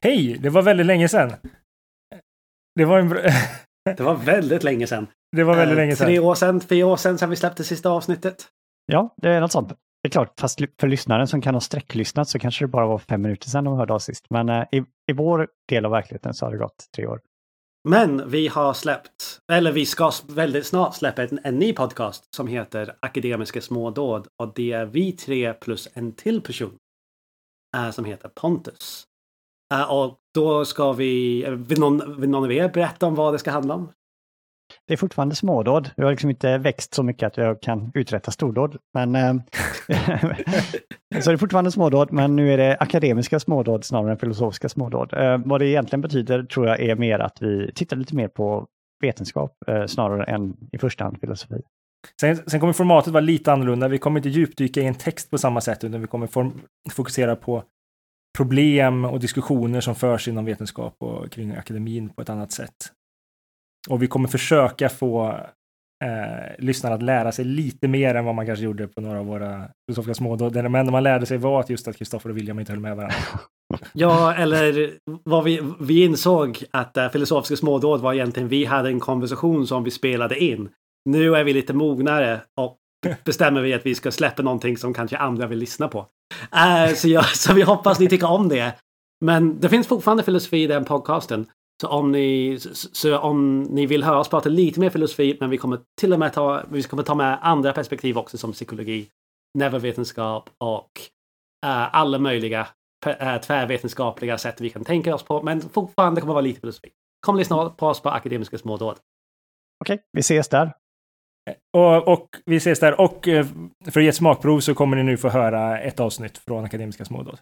Hej! Det var väldigt länge sedan. Det var en. Det var väldigt länge sedan. Det var väldigt Eh, länge sedan. Tre år sedan, fyra år sedan, sedan vi släppte sista avsnittet. Ja, det är något sånt. Det är klart, fast för lyssnaren som kan ha sträcklyssnat så kanske det bara var fem minuter sedan de hörde oss sist. Men eh, i, i vår del av verkligheten så har det gått tre år. Men vi har släppt, eller vi ska väldigt snart släppa en, en ny podcast som heter Akademiska smådåd. Och det är vi tre plus en till person. eh, som heter Pontus. Eh, och då ska vi, eh, vill någon, vill någon av er berätta om vad det ska handla om? Det är fortfarande smådåd. Vi har liksom inte växt så mycket att jag kan uträtta stordåd. Men, eh, så det är fortfarande smådåd, men nu är det akademiska smådåd snarare än filosofiska smådåd. Vad det egentligen betyder tror jag är mer att vi tittar lite mer på vetenskap snarare än i första hand filosofi. Sen, sen kommer formatet vara lite annorlunda. Vi kommer inte djupdyka i en text på samma sätt, utan vi kommer form- fokusera på problem och diskussioner som förs inom vetenskap och kring akademin på ett annat sätt. Och vi kommer försöka få eh, lyssnarna att lära sig lite mer än vad man kanske gjorde på några av våra filosofiska smådåd. Det enda man lärde sig var att just att Kristoffer och William inte höll med varandra. Ja, eller vad vi, vi insåg att uh, filosofiska smådåd var egentligen vi hade en konversation som vi spelade in. Nu är vi lite mognare och bestämmer vi att vi ska släppa någonting som kanske andra vill lyssna på. Uh, så, jag, så vi hoppas ni tycker om det. Men det finns fortfarande filosofi i den podcasten. Så om ni, så, om ni vill höra oss prata lite mer filosofi, men vi kommer till och med ta, vi kommer ta med andra perspektiv också som psykologi, neurovetenskap och uh, alla möjliga uh, tvärvetenskapliga sätt vi kan tänka oss på. Men fortfarande kommer det vara lite filosofi. Kom och lyssna på oss på Akademiska smådåd. Okej, vi ses där. Och, och vi ses där. Och eh, för att ge ett smakprov så kommer ni nu få höra ett avsnitt från Akademiska smådåd.